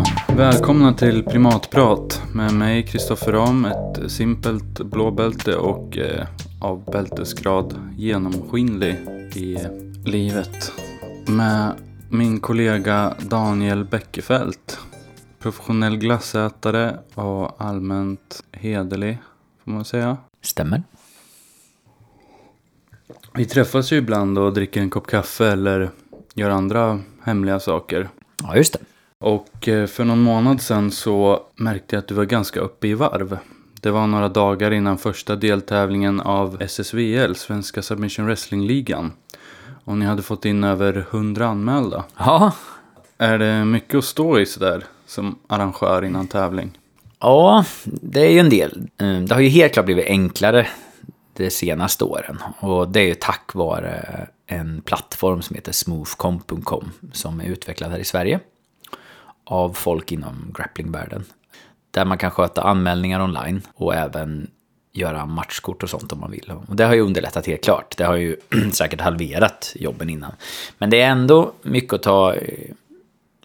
Ja, välkomna till Primatprat med mig Kristoffer Ram, ett simpelt blåbälte och eh, av bältesgrad genomskinlig i livet. Med min kollega Daniel Bäckefelt, professionell glassätare och allmänt hederlig, får man säga. Stämmer. Vi träffas ju ibland och dricker en kopp kaffe eller gör andra hemliga saker. Ja, just det. Och eh, för någon månad sedan så märkte jag att du var ganska uppe i varv. Det var några dagar innan första deltävlingen av SSVL, Svenska Submission Wrestling-ligan. Och ni hade fått in över 100 anmälda. Ja, Är det mycket att stå i sådär som arrangör innan tävling? ja det är ju en del. Eh, Det har ju helt klart blivit enklare de senaste åren. Och det är ju tack vare en plattform som heter smoothcom.com som är utvecklad här i Sverige av folk inom grapplingvärlden. Där man kan sköta anmälningar online och även göra matchkort och sånt om man vill. Och det har ju underlättat helt klart. Det har ju säkert halverat jobben innan. Men det är ändå mycket att ta eh,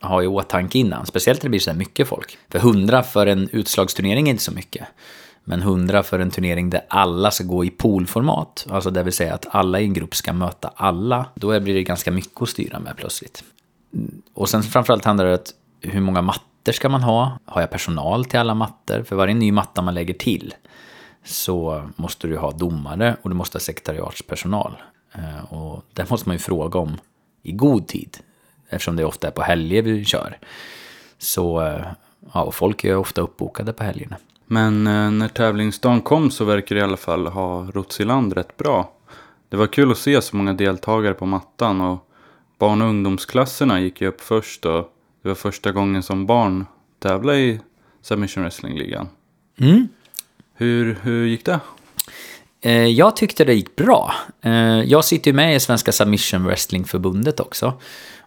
ha i åtanke innan. Speciellt när det blir så här mycket folk. För 100 för en utslagsturnering är inte så mycket. Men 100 för en turnering där alla ska gå i poolformat, alltså det vill säga att alla i en grupp ska möta alla, då blir det ganska mycket att styra med plötsligt. Mm, och sen framförallt handlar det om att hur många mattor ska man ha? Har jag personal till alla mattor? För varje ny matta man lägger till så måste du ha domare och du måste ha sekretariatspersonal. Eh, och det måste man ju fråga om i god tid. Eftersom det ofta är på helger vi kör. Så eh, ja, och folk är ofta uppbokade på helgerna. Men eh, när tävlingsdagen kom så verkar det i alla fall ha rots i land rätt bra. Det var kul att se så många deltagare på mattan och barn och ungdomsklasserna gick ju upp först och det var första gången som barn tävlade i Submission Wrestling-ligan. Mm. Hur, hur gick det? Eh, Jag tyckte det gick bra. Eh, Jag sitter ju med i Svenska Submission Wrestling-förbundet också.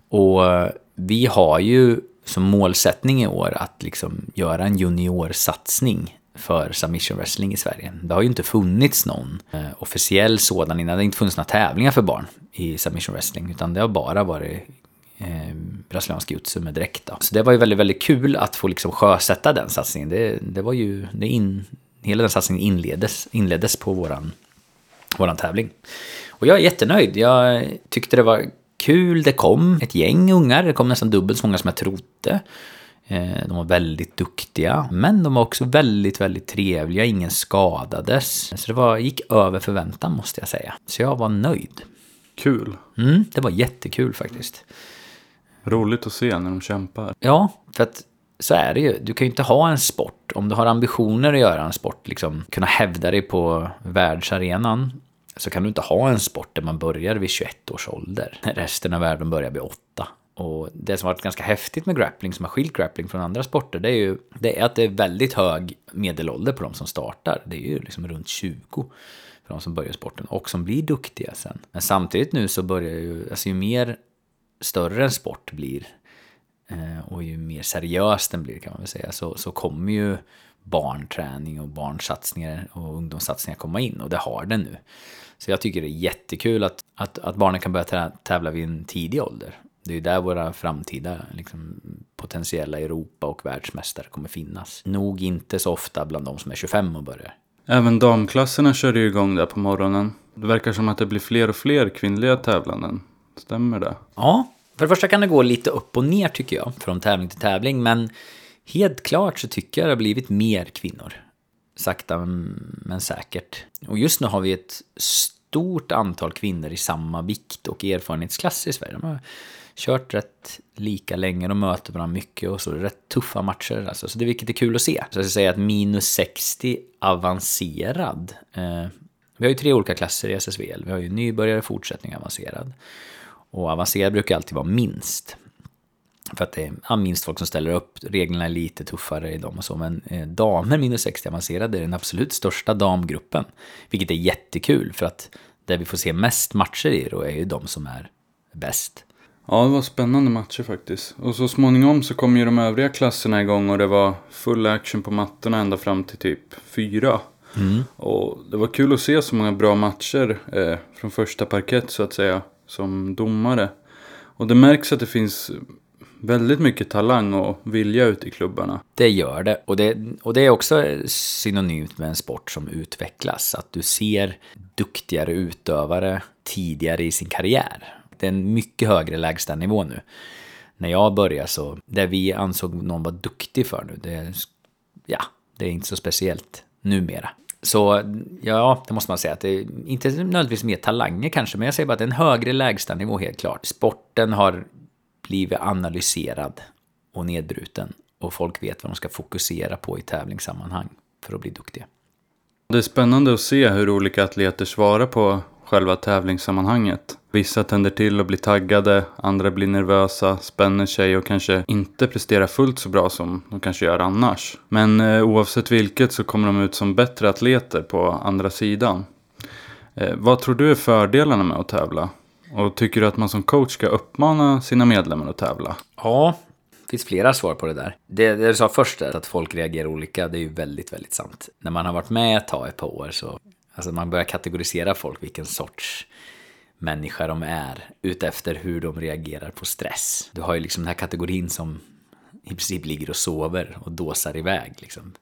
Och eh, vi har ju som målsättning i år att liksom göra en juniorsatsning för submission wrestling i Sverige. Det har ju inte funnits någon officiell sådan innan. Det har inte funnits några tävlingar för barn i submission wrestling. Utan det har bara varit eh, brasiliansk jutsu med dräkt. Då. Så det var ju väldigt, väldigt kul att få liksom sjösätta den satsningen. Det, det var ju, det in, hela den satsningen inleddes, inleddes på våran, våran tävling. Och jag är jättenöjd. Jag tyckte det var kul. Det kom ett gäng ungar. Det kom nästan dubbelt så många som jag trodde. Eh, De var väldigt duktiga, men de var också väldigt, väldigt trevliga. Ingen skadades. Så det var, gick över förväntan måste jag säga. Så jag var nöjd. Kul. Mm, det var jättekul faktiskt. Roligt att se när de kämpar. Ja, för att så är det ju. Du kan ju inte ha en sport. Om du har ambitioner att göra en sport, liksom kunna hävda dig på världsarenan, så kan du inte ha en sport där man börjar vid 21 års ålder. Resten av världen börjar vid 8. Och det som har varit ganska häftigt med grappling, som har skilt grappling från andra sporter, det är ju det är att det är väldigt hög medelålder på de som startar. Det är ju liksom runt 20 för de som börjar sporten och som blir duktiga sen. Men samtidigt nu så börjar ju, alltså ju mer större en sport blir, eh, och ju mer seriös den blir kan man väl säga så, så kommer ju barnträning och barnsatsningar och ungdomssatsningar komma in och det har den nu. Så jag tycker det är jättekul att, att, att barnen kan börja tävla vid en tidig ålder. Det är ju där våra framtida liksom, potentiella Europa och världsmästare kommer finnas. Nog inte så ofta bland de som är 25 och börjar. Även damklasserna körde ju igång där på morgonen. Det verkar som att det blir fler och fler kvinnliga tävlanden. Stämmer det? Ja, för det första kan det gå lite upp och ner tycker jag, från tävling till tävling. Men helt klart så tycker jag det har blivit mer kvinnor. Sakta men säkert. Och just nu har vi ett stort antal kvinnor i samma vikt och erfarenhetsklass i Sverige. De har kört rätt lika länge, de möter varandra mycket och så. Det rätt tuffa matcher alltså. Så det är vilket är kul att se. Så jag skulle säga att minus 60 avancerad. Eh, vi har ju tre olika klasser i SSVL. Vi har ju nybörjare, fortsättning, avancerad. Och avancerad brukar alltid vara minst. För att det är ja, minst folk som ställer upp. Reglerna är lite tuffare i dem och så. Men eh, damer minus 60 avancerade är den absolut största damgruppen. Vilket är jättekul för att det vi får se mest matcher i då är ju de som är bäst. Ja, det var spännande matcher faktiskt. Och så småningom så kom ju de övriga klasserna igång och det var full action på mattorna ända fram till typ fyra. Och det var kul att se så många bra matcher eh, från första parkett så att säga, som domare. Och det märks att det finns väldigt mycket talang och vilja ute i klubbarna. Det gör det. Och, det. och det är också synonymt med en sport som utvecklas. Att du ser duktigare utövare tidigare i sin karriär. Det är en mycket högre lägstanivå nu. När jag började så, det vi ansåg någon var duktig för nu, det, ja, det är inte så speciellt numera. Så ja, det måste man säga att det är inte nödvändigtvis mer talanger kanske, men jag säger bara att det är en högre lägstanivå helt klart. Sporten har blivit analyserad och nedbruten och folk vet vad de ska fokusera på i tävlingssammanhang för att bli duktiga. Det är spännande att se hur olika atleter svarar på själva tävlingssammanhanget. Vissa tänder till och blir taggade, andra blir nervösa, spänner sig och kanske inte presterar fullt så bra som de kanske gör annars. Men eh, oavsett vilket så kommer de ut som bättre atleter på andra sidan. Eh, vad tror du är fördelarna med att tävla? Och tycker du att man som coach ska uppmana sina medlemmar att tävla? Ja, det finns flera svar på det där. Det, det du sa först, att folk reagerar olika, det är ju väldigt, väldigt sant. När man har varit med ett tag, ett par år, så alltså man börjar kategorisera folk, vilken sorts människa de är, utefter hur de reagerar på stress. Du har ju liksom den här kategorin som i princip ligger och sover och dåsar iväg. Liksom.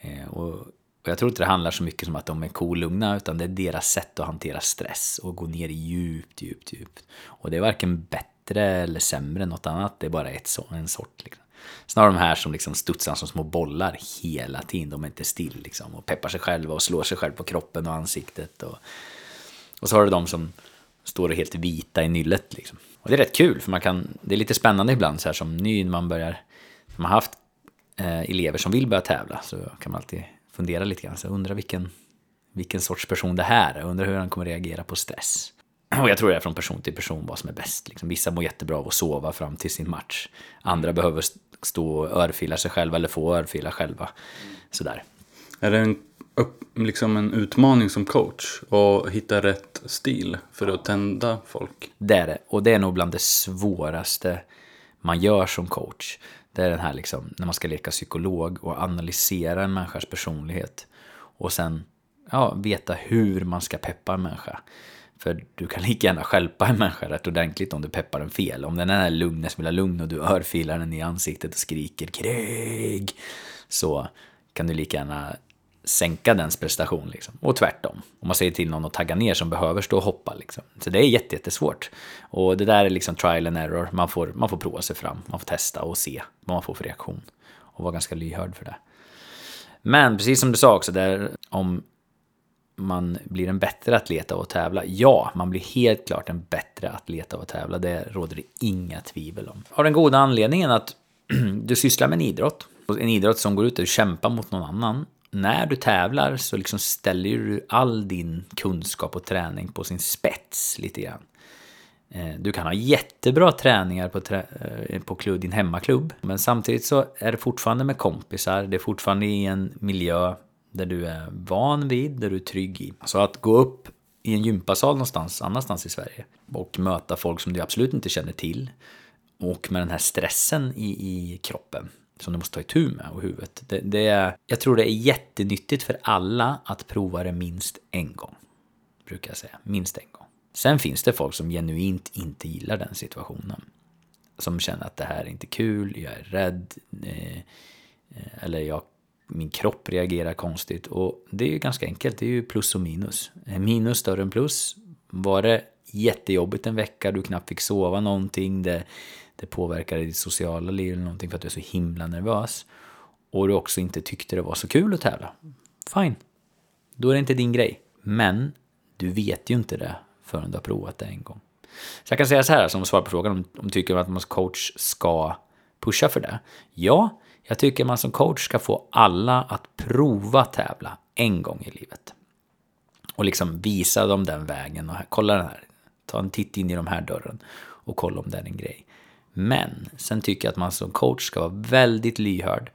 Eh, och och jag tror inte det handlar så mycket som att de är kolugna, utan det är deras sätt att hantera stress och gå ner djupt, djupt, djupt. Och det är varken bättre eller sämre än något annat, det är bara ett, en sort. Liksom. Snarare de här som liksom studsar som små bollar hela tiden, de är inte still liksom, och peppar sig själva och slår sig själv på kroppen och ansiktet. Och, och så har du de som står helt vita i nyllet. Liksom. Och det är rätt kul, för man kan, det är lite spännande ibland så här som ny när man börjar, När man har haft eh, elever som vill börja tävla, så kan man alltid fundera lite grann. Så undra undrar vilken, vilken sorts person det här är. Undra undrar hur han kommer reagera på stress. Och jag tror det är från person till person vad som är bäst. Liksom, vissa mår jättebra av att sova fram till sin match. Andra behöver stå och örfila sig själva eller få örfila själva. Sådär. Är det en, liksom en utmaning som coach att hitta rätt stil för att tända folk? Det är det. Och det är nog bland det svåraste man gör som coach. Det är den här liksom, när man ska leka psykolog och analysera en människas personlighet. Och sen ja, veta hur man ska peppa en människa. För du kan lika gärna skälpa en människa rätt ordentligt om du peppar den fel. Om den är lugn, en smula lugn och du örfilar den i ansiktet och skriker krig. Så kan du lika gärna sänka dens prestation. Liksom. Och tvärtom. Om man säger till någon att tagga ner som behöver stå och hoppa. Liksom. Så det är jättesvårt. Och det där är liksom trial and error. Man får, man får prova sig fram. Man får testa och se vad man får för reaktion. Och vara ganska lyhörd för det. Men precis som du sa också, där, om man blir en bättre atlet av att tävla. Ja, man blir helt klart en bättre atlet av att tävla. Det råder det inga tvivel om. Av den goda anledningen att du sysslar med en idrott. En idrott som går ut och kämpar mot någon annan när du tävlar så liksom ställer du all din kunskap och träning på sin spets lite grann. Eh, du kan ha jättebra träningar på, trä eh, på klubb, din hemmaklubb, men samtidigt så är det fortfarande med kompisar, det är fortfarande i en miljö där du är van vid, där du är trygg i. Så att gå upp i en gympasal någonstans, annanstans i Sverige och möta folk som du absolut inte känner till och med den här stressen i, i kroppen som du måste ta itu med och huvudet. Det, det är, jag tror det är jättenyttigt för alla att prova det minst en gång. Brukar jag säga. Minst en gång. Sen finns det folk som genuint inte gillar den situationen. Som känner att det här är inte kul, jag är rädd. Eh, eh eller jag, min kropp reagerar konstigt. Och det är ju ganska enkelt, det är ju plus och minus. Eh, minus större än plus. Var det jättejobbigt en vecka, du knappt fick sova någonting, det, det påverkade ditt sociala liv eller någonting för att du är så himla nervös. Och du också inte tyckte det var så kul att tävla. Fine. Då är det inte din grej. Men du vet ju inte det förrän du har provat det en gång. Så jag kan säga så här som svar på frågan om, om tycker att man som coach ska pusha för det. Ja, jag tycker man som coach ska få alla att prova tävla en gång i livet. Och liksom visa dem den vägen och kolla den här. Ta en titt in i de här dörren och kolla om det är en grej. Men sen tycker jag att man som coach ska vara väldigt lyhörd.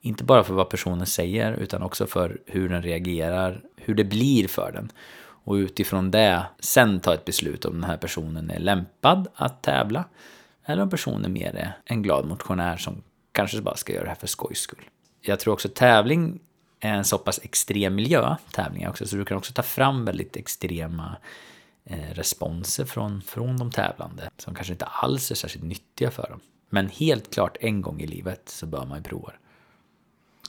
Inte bara för vad personen säger utan också för hur den reagerar, hur det blir för den. Och utifrån det sen ta ett beslut om den här personen är lämpad att tävla. Eller om personen mer är en glad motionär som kanske bara ska göra det här för skojs skull. Jag tror också tävling är en så pass extrem miljö, tävlingar också, så du kan också ta fram väldigt extrema Eh, responser från, från de tävlande som kanske inte alls är särskilt nyttiga för dem. Men helt klart en gång i livet så bör man ju prova det.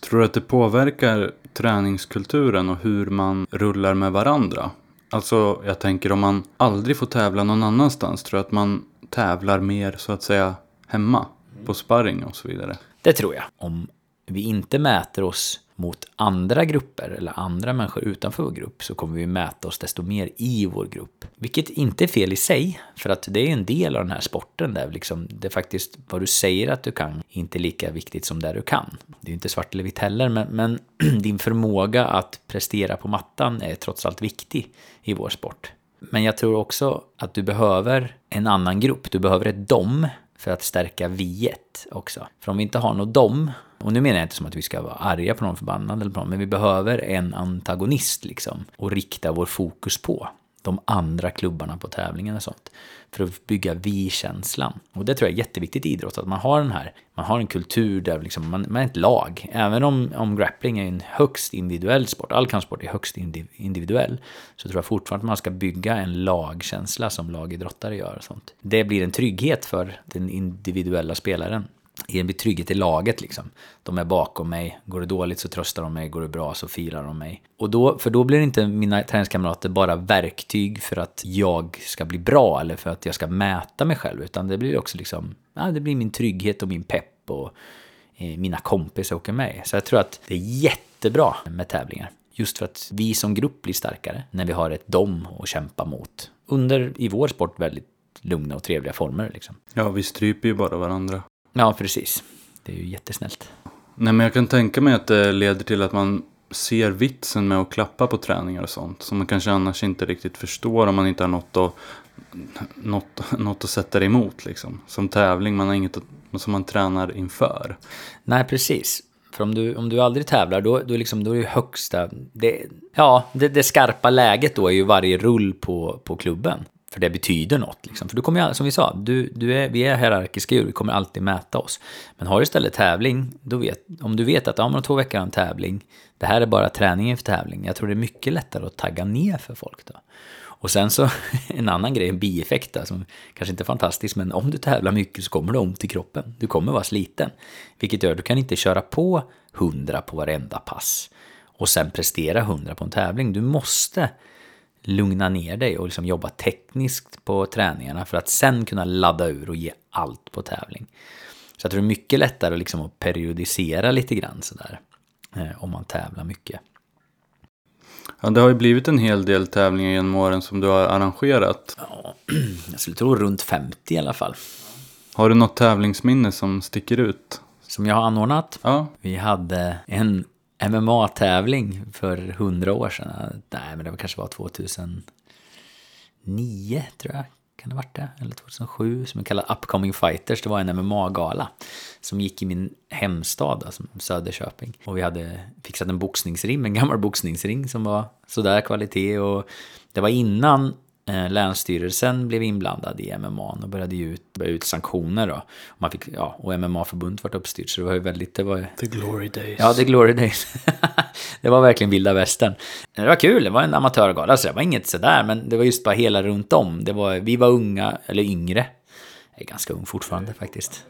Tror du att det påverkar träningskulturen och hur man rullar med varandra? Alltså, jag tänker om man aldrig får tävla någon annanstans, tror du att man tävlar mer så att säga hemma på sparring och så vidare? Det tror jag. Om vi inte mäter oss mot andra grupper eller andra människor utanför vår grupp så kommer vi mäta oss desto mer i vår grupp. Vilket inte är fel i sig, för att det är en del av den här sporten där liksom det är faktiskt vad du säger att du kan inte är lika viktigt som det du kan. Det är ju inte svart eller vitt heller, men, men din förmåga att prestera på mattan är trots allt viktig i vår sport. Men jag tror också att du behöver en annan grupp. Du behöver ett dom för att stärka viet också. För om vi inte har något dom, och nu menar jag inte som att vi ska vara arga på någon förbannad eller på någon, men vi behöver en antagonist liksom och rikta vår fokus på de andra klubbarna på tävlingen och sånt. För att bygga vi-känslan. Och det tror jag är jätteviktigt i idrott, att man har den här, man har en kultur där liksom man, man är ett lag. Även om, om grappling är en högst individuell sport, all kampsport är högst individuell, så tror jag fortfarande att man ska bygga en lagkänsla som lagidrottare gör. Och sånt. Det blir en trygghet för den individuella spelaren ger mig trygghet i laget liksom. De är bakom mig, går det dåligt så tröstar de mig, går det bra så firar de mig. Och då, för då blir inte mina träningskamrater bara verktyg för att jag ska bli bra eller för att jag ska mäta mig själv, utan det blir också liksom, ja, det blir min trygghet och min pepp och eh, mina kompisar åker med. Så jag tror att det är jättebra med tävlingar. Just för att vi som grupp blir starkare när vi har ett dom att kämpa mot. Under, i vår sport, väldigt lugna och trevliga former. Liksom. Ja, vi stryper ju bara varandra. Ja, precis. Det är ju jättesnällt. Nej, men jag kan tänka mig att det leder till att man ser vitsen med att klappa på träningar och sånt. Som man kanske annars inte riktigt förstår om man inte har något att, något, något att sätta det emot. Liksom. Som tävling, man har inget att, som man tränar inför. Nej, precis. För om du, om du aldrig tävlar, då, då, liksom, då är det högsta... Det, ja, det, det skarpa läget då är ju varje rull på, på klubben. För det betyder något. Liksom. För du kommer som vi sa, du, du är, vi är hierarkiska djur, vi kommer alltid mäta oss. Men har du istället tävling, då vet, om du vet att ja, om två veckor har en tävling, det här är bara träningen för tävling. Jag tror det är mycket lättare att tagga ner för folk då. Och sen så, en annan grej, en bieffekt där, som kanske inte är fantastisk, men om du tävlar mycket så kommer du ont i kroppen. Du kommer vara sliten. Vilket gör att du kan inte köra på 100 på varenda pass och sen prestera 100 på en tävling. Du måste lugna ner dig och liksom jobba tekniskt på träningarna för att sen kunna ladda ur och ge allt på tävling. Så jag tror det är mycket lättare liksom att periodisera lite grann sådär eh, om man tävlar mycket. Ja, det har ju blivit en hel del tävlingar genom åren som du har arrangerat. Ja, jag skulle tro runt 50 i alla fall. Har du något tävlingsminne som sticker ut? Som jag har anordnat? Ja. Vi hade en MMA-tävling för hundra år sedan. Nej, men det var kanske var 2009 tror jag. Kan det ha varit det? Eller 2007 som är kallad Upcoming Fighters. Det var en MMA-gala som gick i min hemstad, alltså Söderköping. Och vi hade fixat en boxningsring, en gammal boxningsring som var sådär kvalitet. Och det var innan Länsstyrelsen blev inblandad i MMA och började ge ut, började ut sanktioner. Då. Man fick, ja, och MMA-förbundet var uppstyrt, så det var ju väldigt... Det var, the glory days. Ja, the glory days. det var verkligen vilda västern. Det var kul, det var en amatörgala, så det var inget sådär, men det var just bara hela runt om. Det var, vi var unga, eller yngre. Jag är ganska ung fortfarande faktiskt.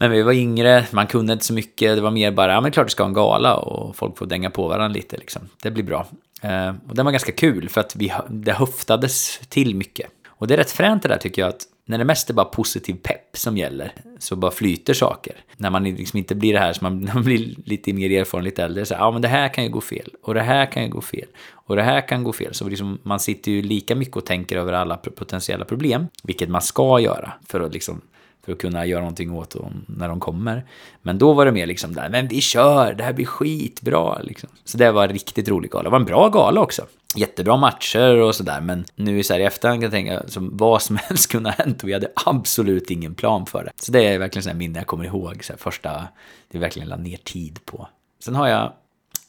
Men vi var yngre, man kunde inte så mycket, det var mer bara, ja men klart det ska ha en gala och folk får dänga på varandra lite liksom. Det blir bra. Eh, och den var ganska kul för att vi, det höftades till mycket. Och det är rätt fränt det där tycker jag att när det mest är bara positiv pepp som gäller så bara flyter saker. När man liksom inte blir det här som man, man blir lite mer erfaren, lite äldre. Så ja men det här kan ju gå fel och det här kan ju gå fel och det här kan gå fel. Så liksom, man sitter ju lika mycket och tänker över alla potentiella problem, vilket man ska göra för att liksom för att kunna göra någonting åt dem när de kommer. Men då var det mer liksom där, men vi kör, det här blir skitbra liksom. Så det var en riktigt rolig gala. Det var en bra gala också. Jättebra matcher och sådär, men nu i, så här, i efterhand kan jag tänka som vad som helst kunde ha hänt och vi hade absolut ingen plan för det. Så det är verkligen sådana minnen jag kommer ihåg, så här, första, det verkligen la ner tid på. Sen har jag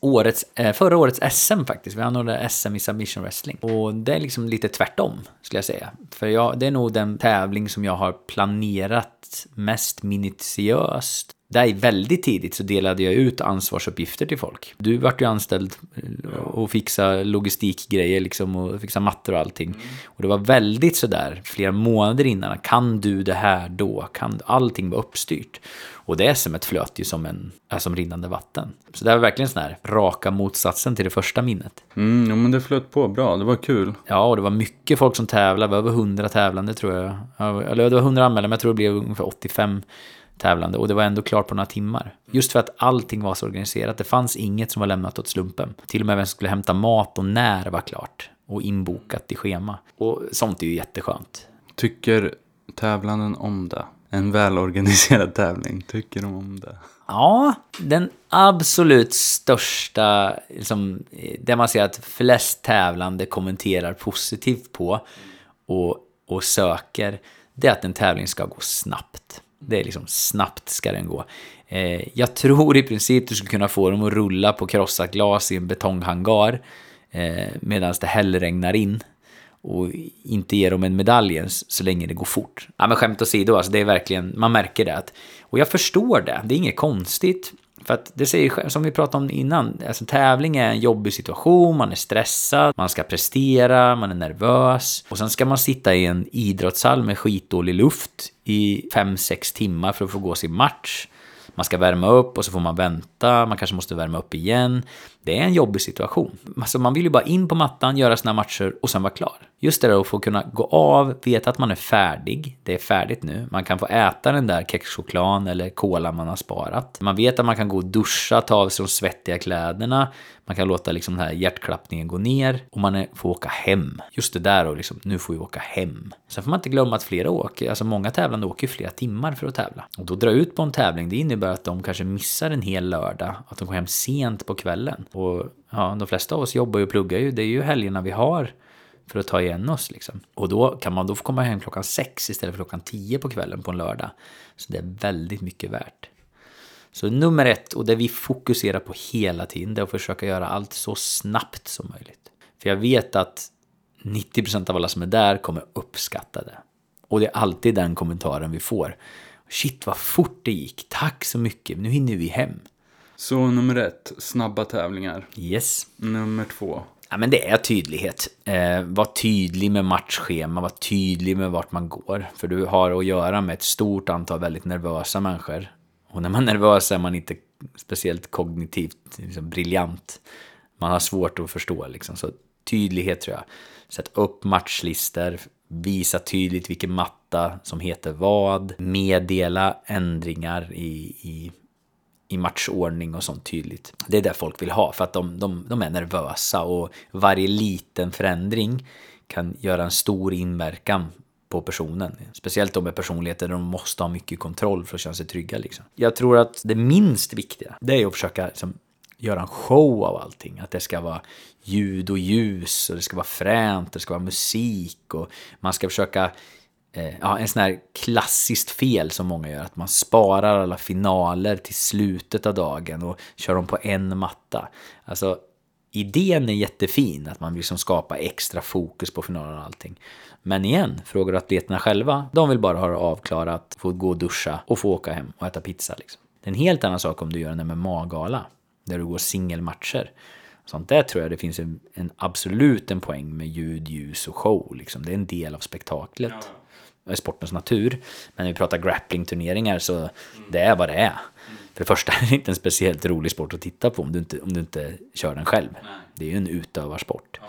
årets, eh, förra årets SM faktiskt. Vi anordnade SM i submission wrestling. Och det är liksom lite tvärtom, skulle jag säga. För jag, det är nog den tävling som jag har planerat mest minutiöst där väldigt tidigt så delade jag ut ansvarsuppgifter till folk. Du vart ju anställd eh, och fixa logistikgrejer liksom och fixa mattor och allting. Mm. Och det var väldigt sådär flera månader innan. Kan du det här då? Kan allting vara uppstyrt? Och det SMet flöt ju som, en, som rinnande vatten. Så det var verkligen sån här raka motsatsen till det första minnet. Mm, ja, men det flöt på bra, det var kul. Ja, och det var mycket folk som tävlade, det var över 100 tävlande tror jag. Eller det var 100 anmälda, men jag tror det blev ungefär 85 tävlande och det var ändå klart på några timmar. Just för att allting var så organiserat. Det fanns inget som var lämnat åt slumpen. Till och med vem som skulle hämta mat och när var klart och inbokat i schema. Och sånt är ju jätteskönt. Tycker tävlanden om det? En välorganiserad tävling, tycker de om det? Ja, den absolut största, liksom, det man ser att flest tävlande kommenterar positivt på och, och söker, det är att en tävling ska gå snabbt. Det är liksom snabbt ska den gå. Eh, jag tror i princip du skulle kunna få dem att rulla på krossat glas i en betonghangar eh, medan det hällregnar in och inte ge dem en medalj ens så länge det går fort. Ja, men skämt åsido, alltså det är verkligen, man märker det. Att, och jag förstår det, det är inget konstigt. För att det säger som vi pratade om innan, alltså tävling är en jobbig situation, man är stressad, man ska prestera, man är nervös. Och sen ska man sitta i en idrottshall med skitdålig luft i 5-6 timmar för att få gå sin match. Man ska värma upp och så får man vänta, man kanske måste värma upp igen. Det är en jobbig situation. Alltså man vill ju bara in på mattan, göra sina matcher och sen vara klar. Just det där att få kunna gå av, veta att man är färdig. Det är färdigt nu. Man kan få äta den där kexchokladen eller kola man har sparat. Man vet att man kan gå och duscha, ta av sig de svettiga kläderna. Man kan låta liksom den här hjärtklappningen gå ner och man får åka hem. Just det där och liksom, nu får vi åka hem. Sen får man inte glömma att flera åker, alltså många tävlande åker flera timmar för att tävla. Och då dra ut på en tävling, det innebär att de kanske missar en hel lördag, att de kommer hem sent på kvällen. Och ja, de flesta av oss jobbar ju och pluggar ju, det är ju helgerna vi har för att ta igen oss. Liksom. Och då kan man då få komma hem klockan sex istället för klockan tio på kvällen på en lördag. Så det är väldigt mycket värt. Så nummer ett, och det vi fokuserar på hela tiden, det är att försöka göra allt så snabbt som möjligt. För jag vet att 90% av alla som är där kommer uppskatta det. Och det är alltid den kommentaren vi får. Shit vad fort det gick, tack så mycket, nu hinner vi hem. Så nummer ett, snabba tävlingar. Yes. Nummer två. Ja, men det är tydlighet. Eh, var tydlig med matchschema, var tydlig med vart man går. För du har att göra med ett stort antal väldigt nervösa människor. Och när man är nervös är man inte speciellt kognitivt liksom, briljant. Man har svårt att förstå liksom. Så tydlighet tror jag. Sätt upp matchlistor. visa tydligt vilken matta som heter vad, meddela ändringar i, i i matchordning och sånt tydligt. Det är det folk vill ha för att de, de, de är nervösa och varje liten förändring kan göra en stor inverkan på personen. Speciellt de med personligheter där de måste ha mycket kontroll för att känna sig trygga. Liksom. Jag tror att det minst viktiga, det är att försöka liksom, göra en show av allting. Att det ska vara ljud och ljus och det ska vara fränt, det ska vara musik och man ska försöka eh, ja, en sån här klassiskt fel som många gör, att man sparar alla finaler till slutet av dagen och kör dem på en matta. Alltså, idén är jättefin, att man vill liksom skapa extra fokus på finalen och allting. Men igen, frågar du atleterna själva, de vill bara ha det avklarat, få gå och duscha och få åka hem och äta pizza. Liksom. Det är en helt annan sak om du gör en MMA-gala, där du går singelmatcher. Sånt där tror jag det finns en, en absolut en poäng med ljud, ljus och show. Liksom. Det är en del av spektaklet. Ja sportens natur. Men när vi pratar grapplingturneringar så mm. det är vad det är. Mm. För det första är det inte en speciellt rolig sport att titta på om du inte, om du inte kör den själv. Nej. Det är ju en utövarsport. Ja.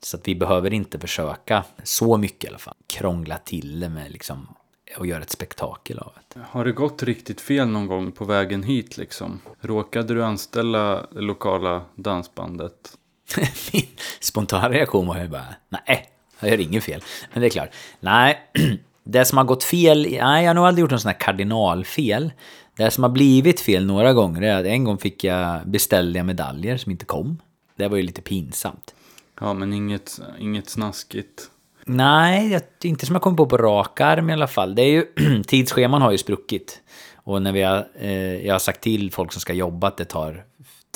Så att vi behöver inte försöka, så mycket i alla fall, krångla till det med liksom och göra ett spektakel av det. Har det gått riktigt fel någon gång på vägen hit liksom? Råkade du anställa det lokala dansbandet? Min spontana reaktion var ju bara, nej, jag gör inget fel. Men det är klart. Nej, det som har gått fel, nej jag har nog aldrig gjort en sån här kardinalfel. Det som har blivit fel några gånger är att en gång fick jag beställda medaljer som inte kom. Det var ju lite pinsamt. Ja, men inget, inget snaskigt. Nej, inte som jag kommer på på rak arm i alla fall. Det är ju, tidsscheman har ju spruckit. Och när vi har, eh, jag har sagt till folk som ska jobba att det tar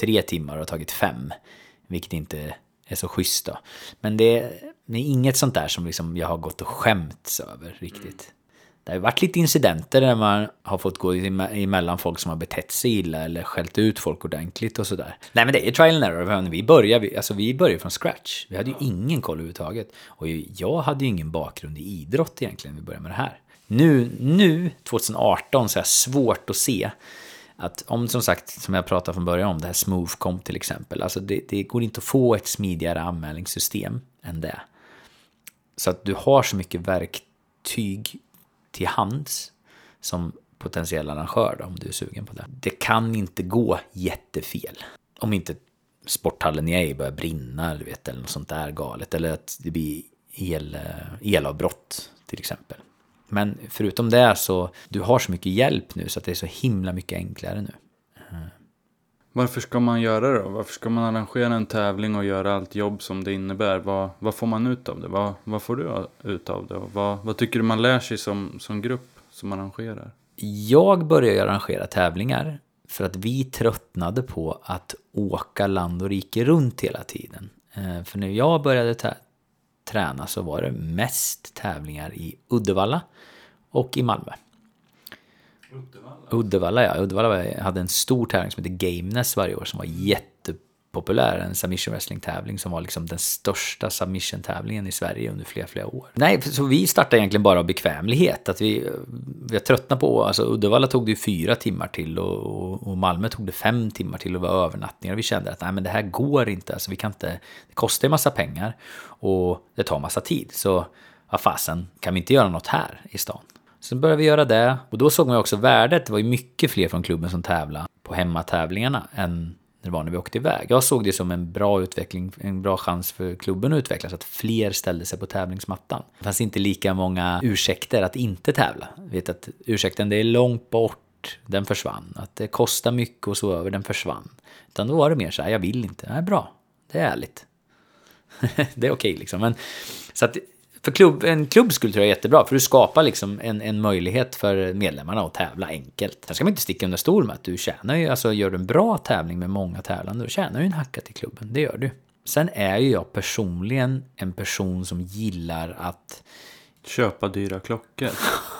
tre timmar och har tagit fem. Vilket inte är så schysst då. Men det, det är inget sånt där som liksom jag har gått och skämts över riktigt. Det har varit lite incidenter där man har fått gå emellan folk som har betett sig illa eller skällt ut folk ordentligt och sådär. Nej men det är trial and error. Vi börjar, alltså vi börjar från scratch. Vi hade ju ingen koll överhuvudtaget. Och jag hade ju ingen bakgrund i idrott egentligen när vi började med det här. Nu, nu 2018, så är det svårt att se att om som sagt, som jag pratade från början om, det här Smoothcom till exempel, alltså det, det, går inte att få ett smidigare anmälningssystem än det. Så att du har så mycket verktyg till hands som potentiell arrangör då, om du är sugen på det. Det kan inte gå jättefel. Om inte sporthallen i börjar brinna eller, vet, eller något sånt där galet. Eller att det blir el, elavbrott till exempel. Men förutom det så, du har så mycket hjälp nu så att det är så himla mycket enklare nu. Varför ska man göra det då? Varför ska man arrangera en tävling och göra allt jobb som det innebär? Vad, vad får man ut av det? Vad, vad får du ut av det? Och vad, vad tycker du man lär sig som, som grupp som arrangerar? Jag började arrangera tävlingar för att vi tröttnade på att åka land och rike runt hela tiden. Eh, för när jag började träna så var det mest tävlingar i Uddevalla och i Malmö. Uddevalla? Ja. Uddevalla hade en stor tävling som hette Gameness varje år som var jättepopulär. En submission wrestling-tävling som var liksom den största submission-tävlingen i Sverige under flera, flera år. Nej, så vi startade egentligen bara av bekvämlighet. Att vi, vi har tröttnat på, alltså Uddevalla tog det ju fyra timmar till och, och Malmö tog det fem timmar till och var övernattningar. Vi kände att nej, men det här går inte. Alltså, vi kan inte, det kostar ju massa pengar och det tar massa tid. Så vad fasen, kan vi inte göra något här i stan? Sen började vi göra det och då såg man också värdet. Det var ju mycket fler från klubben som tävlade på hemmatävlingarna än det var när vi åkte iväg. Jag såg det som en bra utveckling, en bra chans för klubben att utvecklas, att fler ställde sig på tävlingsmattan. Det fanns inte lika många ursäkter att inte tävla. jag vet att ursäkten, det är långt bort, den försvann. Att det kostar mycket och så över, den försvann. Utan då var det mer så här, jag vill inte. Nej, bra, det är ärligt. det är okej okay, liksom. Men, så att för klubb, en klubb skulle tror jag är jättebra, för du skapar liksom en, en möjlighet för medlemmarna att tävla enkelt. Sen ska man inte sticka under stol med att du tjänar ju, alltså gör du en bra tävling med många tävlande, då tjänar du en hacka till klubben, det gör du. Sen är ju jag personligen en person som gillar att Köpa dyra klockor.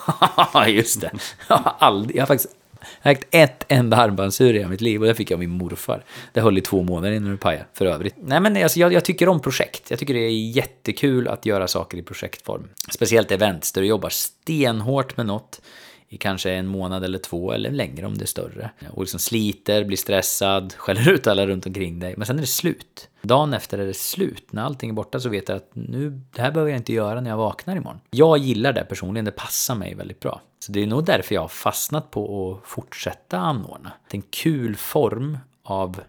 Just det. Jag har, aldrig, jag har faktiskt jag har ägt ett enda armbandsur i mitt liv och det fick jag av min morfar. Det höll i två månader innan det pajade, för övrigt. Nej men alltså, jag, jag, tycker om projekt. Jag tycker det är jättekul att göra saker i projektform. Speciellt events där du jobbar stenhårt med något i kanske en månad eller två eller längre om det är större. Och liksom sliter, blir stressad, skäller ut alla runt omkring dig. Men sen är det slut. Dagen efter är det slut. När allting är borta så vet jag att nu, det här behöver jag inte göra när jag vaknar imorgon. Jag gillar det personligen, det passar mig väldigt bra. Så det är nog därför jag har fastnat på att fortsätta anordna. Det är en kul form av,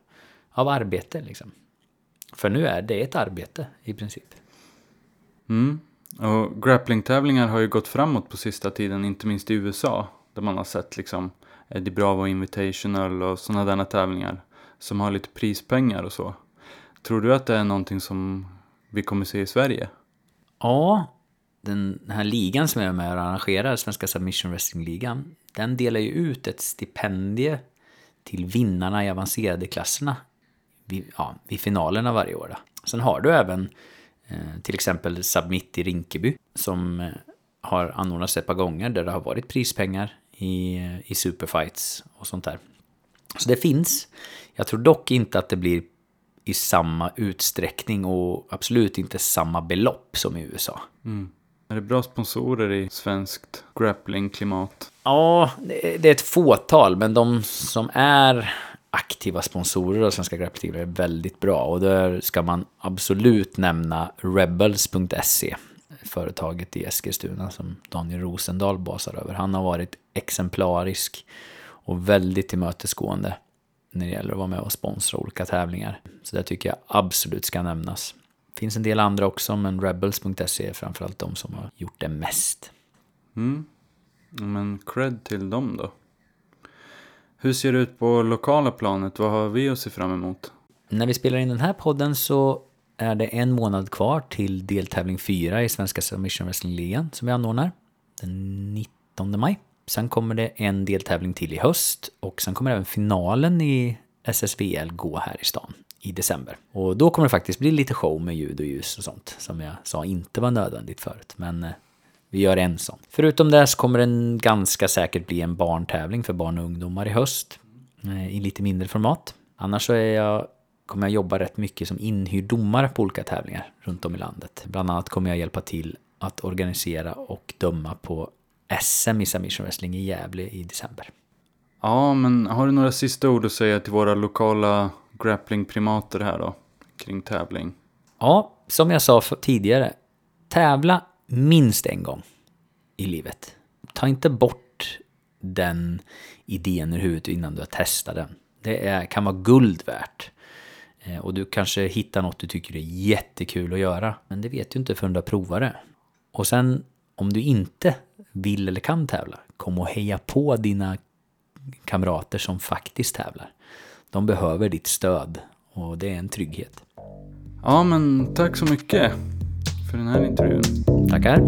av arbete liksom. För nu är det ett arbete i princip. Mm. Och grapplingtävlingar har ju gått framåt på sista tiden, inte minst i USA. Där man har sett liksom Eddie Bravo Invitational och sådana där tävlingar. Som har lite prispengar och så. Tror du att det är någonting som vi kommer se i Sverige? Ja, den här ligan som jag är med och arrangerar, Svenska Submission Wrestling-ligan, den delar ju ut ett stipendie till vinnarna i avancerade klasserna vid, ja, vid finalerna varje år. Då. Sen har du även eh, till exempel Submit i Rinkeby som eh, har anordnats ett par gånger där det har varit prispengar i, eh, i superfights och sånt där. Så det finns. Jag tror dock inte att det blir i samma utsträckning och absolut inte samma belopp som i USA. Mm. Är det bra sponsorer i svenskt grapplingklimat? Ja, det är ett fåtal, men de som är aktiva sponsorer av Svenska Grappling är väldigt bra. Och där ska man absolut nämna Rebels.se, företaget i Eskilstuna som Daniel Rosendahl basar över. Han har varit exemplarisk och väldigt tillmötesgående när det gäller att vara med och sponsra olika tävlingar. Så det tycker jag absolut ska nämnas. Finns en del andra också, men Rebels.se är framförallt de som har gjort det mest. Mm. Men cred till dem då. Hur ser det ut på lokala planet? Vad har vi att se fram emot? När vi spelar in den här podden så är det en månad kvar till deltävling 4 i Svenska Submission Wrestling-ligan som vi anordnar den 19 maj. Sen kommer det en deltävling till i höst och sen kommer även finalen i SSVL gå här i stan i december. Och då kommer det faktiskt bli lite show med ljud och ljus och sånt som jag sa inte var nödvändigt förut. Men eh, Vi gör en sån. Förutom det så kommer den ganska säkert bli en barntävling för barn och ungdomar i höst. Eh, I lite mindre format. Annars så är jag, kommer jag jobba rätt mycket som inhyrd domare på olika tävlingar runt om i landet. Bland annat kommer jag hjälpa till att organisera och döma på SM i submission wrestling i Gävle i december. Ja, men har du några sista ord att säga till våra lokala grapplingprimater här då? Kring tävling. Ja, som jag sa tidigare. Tävla minst en gång i livet. Ta inte bort den idén ur huvudet innan du har testat den. Det är, kan vara guld värt. Eh, och du kanske hittar något du tycker är jättekul att göra. Men det vet du inte förrän du har provat det. Och sen om du inte vill eller kan tävla, kom och heja på dina kamrater som faktiskt tävlar. De behöver ditt stöd och det är en trygghet. Ja, men tack så mycket för den här intervjun. Tackar.